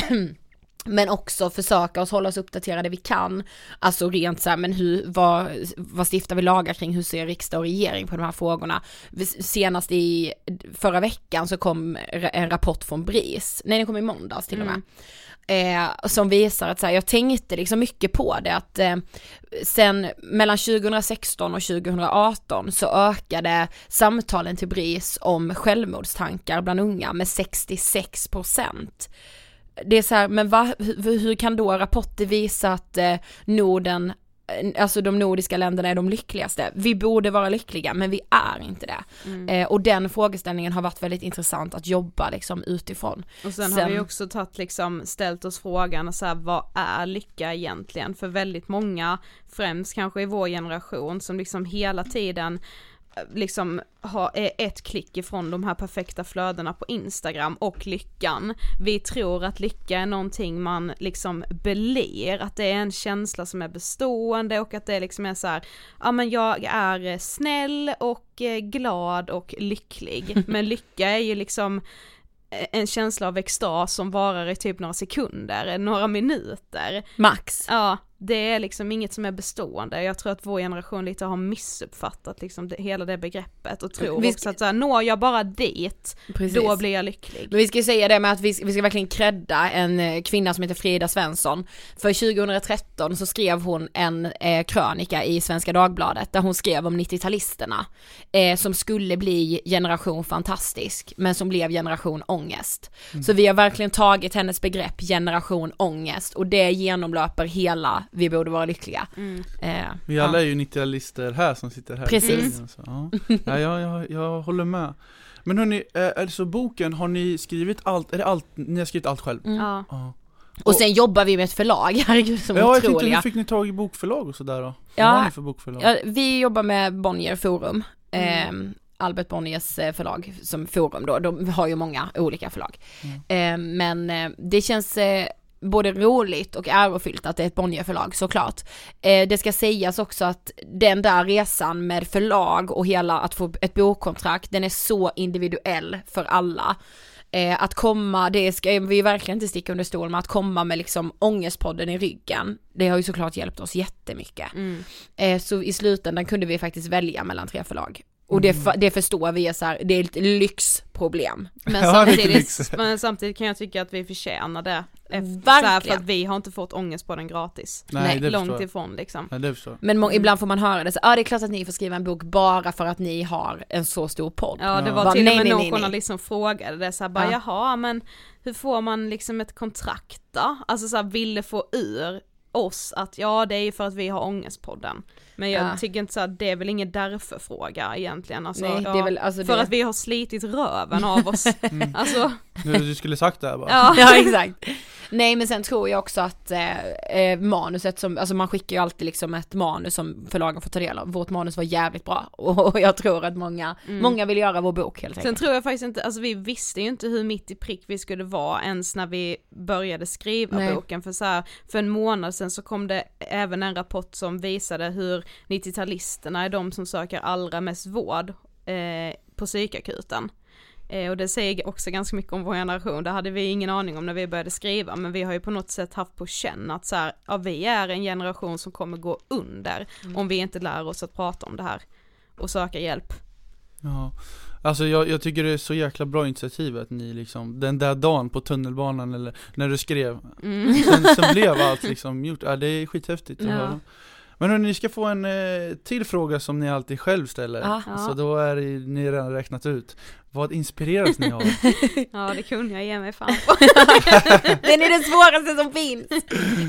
Men också försöka oss hålla oss uppdaterade vi kan. Alltså rent så här, men hur, vad, vad stiftar vi lagar kring, hur ser riksdag och regering på de här frågorna? Senast i förra veckan så kom en rapport från BRIS, nej den kom i måndags till och med. Eh, som visar att så här, jag tänkte liksom mycket på det att eh, sen mellan 2016 och 2018 så ökade samtalen till BRIS om självmordstankar bland unga med 66 procent det är så här, men va, hur, hur kan då rapporter visa att eh, Norden, eh, alltså de nordiska länderna är de lyckligaste? Vi borde vara lyckliga, men vi är inte det. Eh, och den frågeställningen har varit väldigt intressant att jobba liksom utifrån. Och sen, har Sen- vi också tagit liksom, ställt oss frågan så här, vad är lycka egentligen? För väldigt många, främst kanske i vår generation, som liksom hela tiden liksom har, är ett klick ifrån de här perfekta flödena på Instagram och lyckan. Vi tror att lycka är någonting man liksom belir, att det är en känsla som är bestående och att det liksom är så här, ja men jag är eh, snäll och eh, glad och lycklig. Men lycka är ju liksom en känsla av extas som varar i typ några sekunder, några minuter. Max. Ja, det är liksom inget som är bestående. Jag tror att vår generation lite har missuppfattat liksom det, hela det begreppet och tror Vi också att så här, når jag bara dit, Precis. då blir jag lycklig. Men vi ska ju säga det med att vi, vi ska verkligen credda en eh, kvinna som heter Frida Svensson. För 2013 så skrev hon en eh, krönika i Svenska Dagbladet där hon skrev om 90-talisterna. Eh, som skulle bli generation fantastisk, men som blev generation ångest. Så vi har verkligen tagit hennes begrepp generation ångest och det genomlöper hela vi borde vara lyckliga. Eh, Vi ja. alla är ju 90-talister här som sitter här. i Precis. studion, Så, ja, ja jag, jag, jag håller med. Men hörni, eh, alltså boken, har ni skrivit allt, är det allt, ni har skrivit allt själv? Mm. Ja. Ja. Och sen jobbar vi med ett förlag, herregud som Ja, jag tänkte, otroliga. hur fick ni tag i bokförlag och sådär då? Vad Ja. har ni för bokförlag? Ja, vi jobbar med Bonnier Forum. Mm. Eh, Albert Bonniers eh, förlag som forum då, de har ju många olika förlag. Eh, men eh, det känns eh, både roligt och ärofyllt att det är ett Bonnier förlag såklart. Eh, det ska sägas också att den där resan med förlag och hela att få ett bokkontrakt, den är så individuell för alla. Eh, att komma, det ska vi verkligen inte sticka under stol med, att komma med liksom ångestpodden i ryggen, det har ju såklart hjälpt oss jättemycket. Mm. Eh, så i slutändan kunde vi faktiskt välja mellan tre förlag. Och det, Mm. det förstår vi är så här, det är ett lyxproblem. Men, samtidigt, lyx. men samtidigt kan jag tycka att vi förtjänar det. Efter, så här, för att vi har inte fått ångest på den gratis. Nej, nej, det Långt förstår ifrån liksom. Nej, det förstår. Men må- Mm. ibland får man höra det så, ja ah, det är klart att ni får skriva en bok bara för att ni har en så stor podd. Ja det var Bara, till och med någon journalist som frågade det så här, bara Ja. jaha men hur får man liksom ett kontrakt då? Alltså så här, ville få ur oss att ja det är ju för att vi har ångestpodden. Men jag Ja. tycker inte så att det är väl ingen därför fråga egentligen. Alltså, nej, ja, det är väl alltså för det... att vi har slitit röven av oss. Alltså, Du, du skulle sagt det här bara. ja. Ja exakt. Nej men sen tror jag också att eh, eh, manuset som, alltså man skickar ju alltid liksom ett manus som förlagen får ta del av. Vårt manus var jävligt bra och, och jag tror att många, många vill göra vår bok helt Sen enkelt. tror jag faktiskt inte, alltså vi visste ju inte hur mitt i prick vi skulle vara ens när vi började skriva Nej. boken för så här, för en månad sedan så kom det även en rapport som visade hur 90-talisterna är de som söker allra mest vård eh, på psykakuten. Eh, och det säger också ganska mycket om vår generation, det hade vi ingen aning om när vi började skriva, men vi har ju på något sätt haft på känn att så här, ja vi är en generation som kommer gå under om vi inte lär oss att prata om det här och söka hjälp. Ja. Alltså jag, jag tycker det är så jäkla bra initiativ att ni liksom, den där dagen på tunnelbanan eller när du skrev, Mm. sen, sen blev allt liksom gjort, ja, det är skithäftigt att Ja. höra. Men hörni, ni ska få en eh, till fråga som ni alltid själv ställer, Ja. Så då är ni redan räknat ut. Vad inspireras ni av? Ja det kunde jag ge mig fan Den är det svåraste som finns.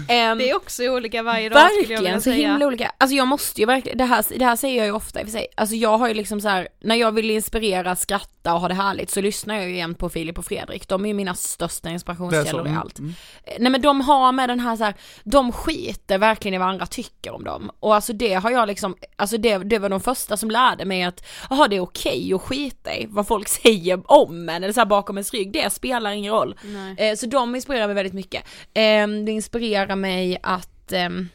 Ehm, Det är också olika varje dag skulle jag vilja Verkligen, så säga. himla olika. Alltså jag måste ju verkligen, det här, det här säger jag ju ofta i och för sig. Alltså jag har ju liksom så här, när jag vill inspirera, skratta och ha det härligt så lyssnar jag ju igen på Filip och Fredrik. De är ju mina största inspirationskällor i Mm, allt. mm. Nej men de har med den här så här, de skiter verkligen i vad andra tycker om dem. Och alltså det har jag liksom, alltså det, det var de första som lärde mig att, jaha det är okej att skita i vad folk säger om en eller så här bakom ens rygg, det spelar ingen roll. Eh, så de inspirerar mig väldigt mycket. Eh, det inspirerar mig att ehm,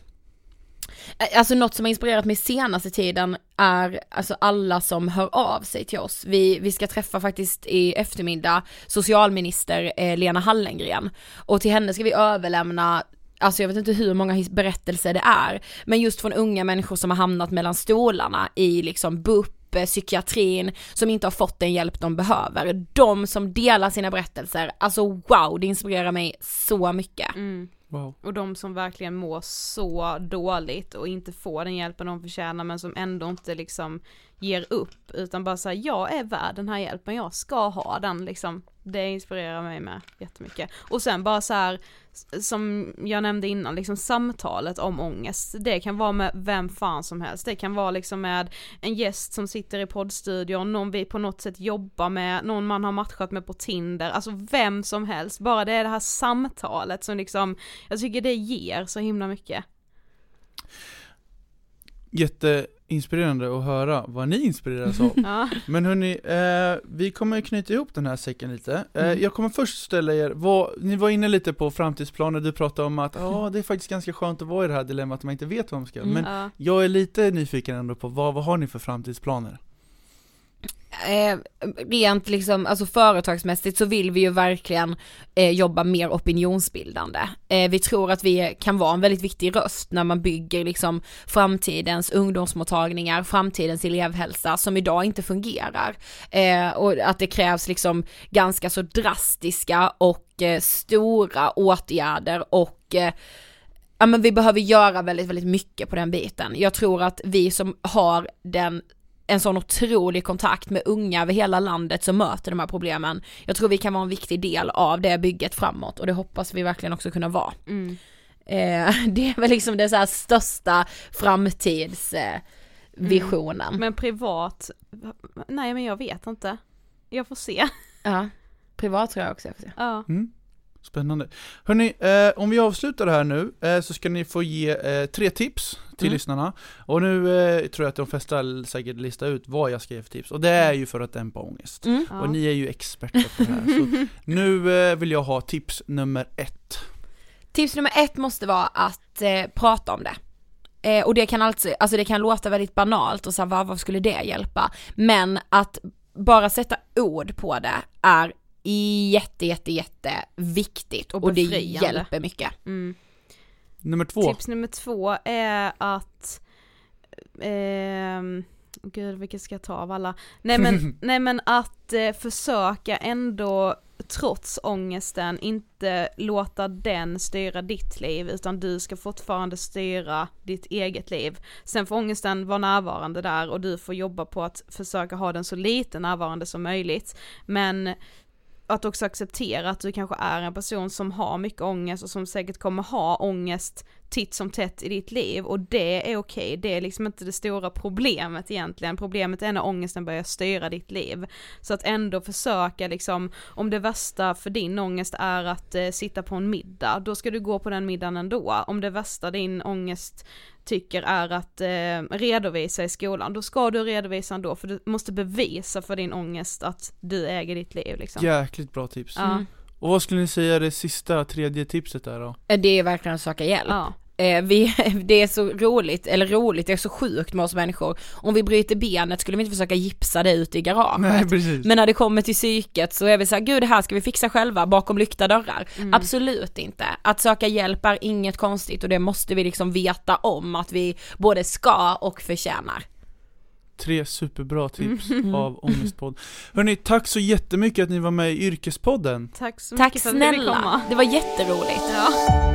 eh, Alltså något som har inspirerat mig senaste tiden är alltså alla som hör av sig till oss. Vi, vi ska träffa faktiskt i eftermiddag socialminister eh, Lena Hallengren och till henne ska vi överlämna Alltså jag vet inte hur många berättelser det är, men just från unga människor som har hamnat mellan stolarna i liksom BUP, eh, psykiatrin, som inte har fått den hjälp de behöver. De som delar sina berättelser, alltså wow, det inspirerar mig så mycket. Mm. Wow. Och de som verkligen mår så dåligt och inte får den hjälpen de förtjänar men som ändå inte liksom ger upp utan bara säger jag är värd den här hjälpen, jag ska ha den liksom. Det inspirerar mig med jättemycket. Och sen bara så här som jag nämnde innan, liksom samtalet om ångest. Det kan vara med vem fan som helst. Det kan vara liksom med en gäst som sitter i poddstudion, någon vi på något sätt jobbar med, någon man har matchat med på Tinder, alltså vem som helst. Bara det är det här samtalet som liksom, jag tycker det ger så himla mycket. Jätte... Jätteinspirerande att höra vad ni inspireras av. Ja. Men hörni, eh, vi kommer knyta ihop den här säcken lite. Eh, Mm. Jag kommer först ställa er, vad, ni var inne lite på framtidsplaner, du pratade om att ja det är faktiskt ganska skönt att vara i det här dilemmat att man inte vet vad man ska. Mm. Men Ja. jag är lite nyfiken ändå på vad, vad har ni för framtidsplaner? Eh, rent liksom, alltså företagsmässigt så vill vi ju verkligen eh, jobba mer opinionsbildande. Eh, vi tror att vi kan vara en väldigt viktig röst när man bygger liksom framtidens ungdomsmottagningar, framtidens elevhälsa som idag inte fungerar. Eh, och att det krävs liksom ganska så drastiska och eh, stora åtgärder och eh, ja men vi behöver göra väldigt, väldigt mycket på den biten. Jag tror att vi som har den en sån otrolig kontakt med unga över hela landet som möter de här problemen. Jag tror vi kan vara en viktig del av det bygget framåt och det hoppas vi verkligen också kunna vara. Mm. Eh, det är väl liksom det så här största framtidsvisionen. Visionen. Men privat, nej men jag vet inte. Jag får se. Ja, privat tror jag också jag får se. Ja. Mm. Spännande. Hörni, eh, om vi avslutar det här nu så så ska ni få ge eh, tre tips till Mm. lyssnarna. Och nu eh, tror jag att de flesta säkert listar ut vad jag ska ge för tips. Och det är ju för att dämpa ångest. Mm. Ja. Och ni är ju experter på det här. Så nu eh, vill jag ha tips nummer ett. Tips nummer ett måste vara att eh, prata om det. Eh, och det kan alltså, alltså det kan låta väldigt banalt och så här, vad, vad skulle det hjälpa? Men att bara sätta ord på det är jätte, jätte, jätte viktigt Och och, det hjälper mycket. Mm. Nummer två. Tips nummer två är att ehm, Gud vilket ska jag ta av alla? Nej men, nej, men att eh, försöka ändå trots ångesten inte låta den styra ditt liv utan du ska fortfarande styra ditt eget liv. Sen får ångesten vara närvarande där och du får jobba på att försöka ha den så lite närvarande som möjligt. Men att också acceptera att du kanske är en person som har mycket ångest och som säkert kommer ha ångest titt som tätt i ditt liv och det är okej, det är liksom inte det stora problemet egentligen, problemet är när ångesten börjar styra ditt liv. Så att ändå försöka liksom, om det värsta för din ångest är att eh, sitta på en middag, då ska du gå på den middagen ändå. Om det värsta din ångest tycker är att eh, redovisa i skolan, då ska du redovisa ändå för du måste bevisa för din ångest att du äger ditt liv liksom. Jäkligt bra tips. Ja. Mm. Och vad skulle ni säga det sista, tredje tipset är då? Det är verkligen att söka hjälp. Ja. Eh, vi, det är så roligt, eller roligt, det är så sjukt med oss människor. Om vi bryter benet skulle vi inte försöka gipsa det ute i garaget. Nej precis. Men när det kommer till psyket så är vi så här, gud det här ska vi fixa själva bakom lyckta dörrar. Mm. Absolut inte. Att söka hjälp är inget konstigt och det måste vi liksom veta om att vi både ska och förtjänar. Tre superbra tips Mm. av Ångestpodd. Hörni, tack så jättemycket att ni var med i Yrkespodden. Tack så Tack mycket för att snälla, komma. det var jätteroligt. Ja.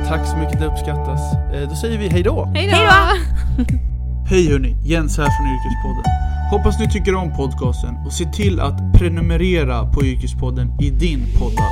Tack så mycket, det uppskattas. Eh, då säger vi hej då! Hej Hej då! då! Hej hörni, Jens här från Yrkespodden. Hoppas ni tycker om podcasten och se till att prenumerera på Yrkespodden i din poddapp.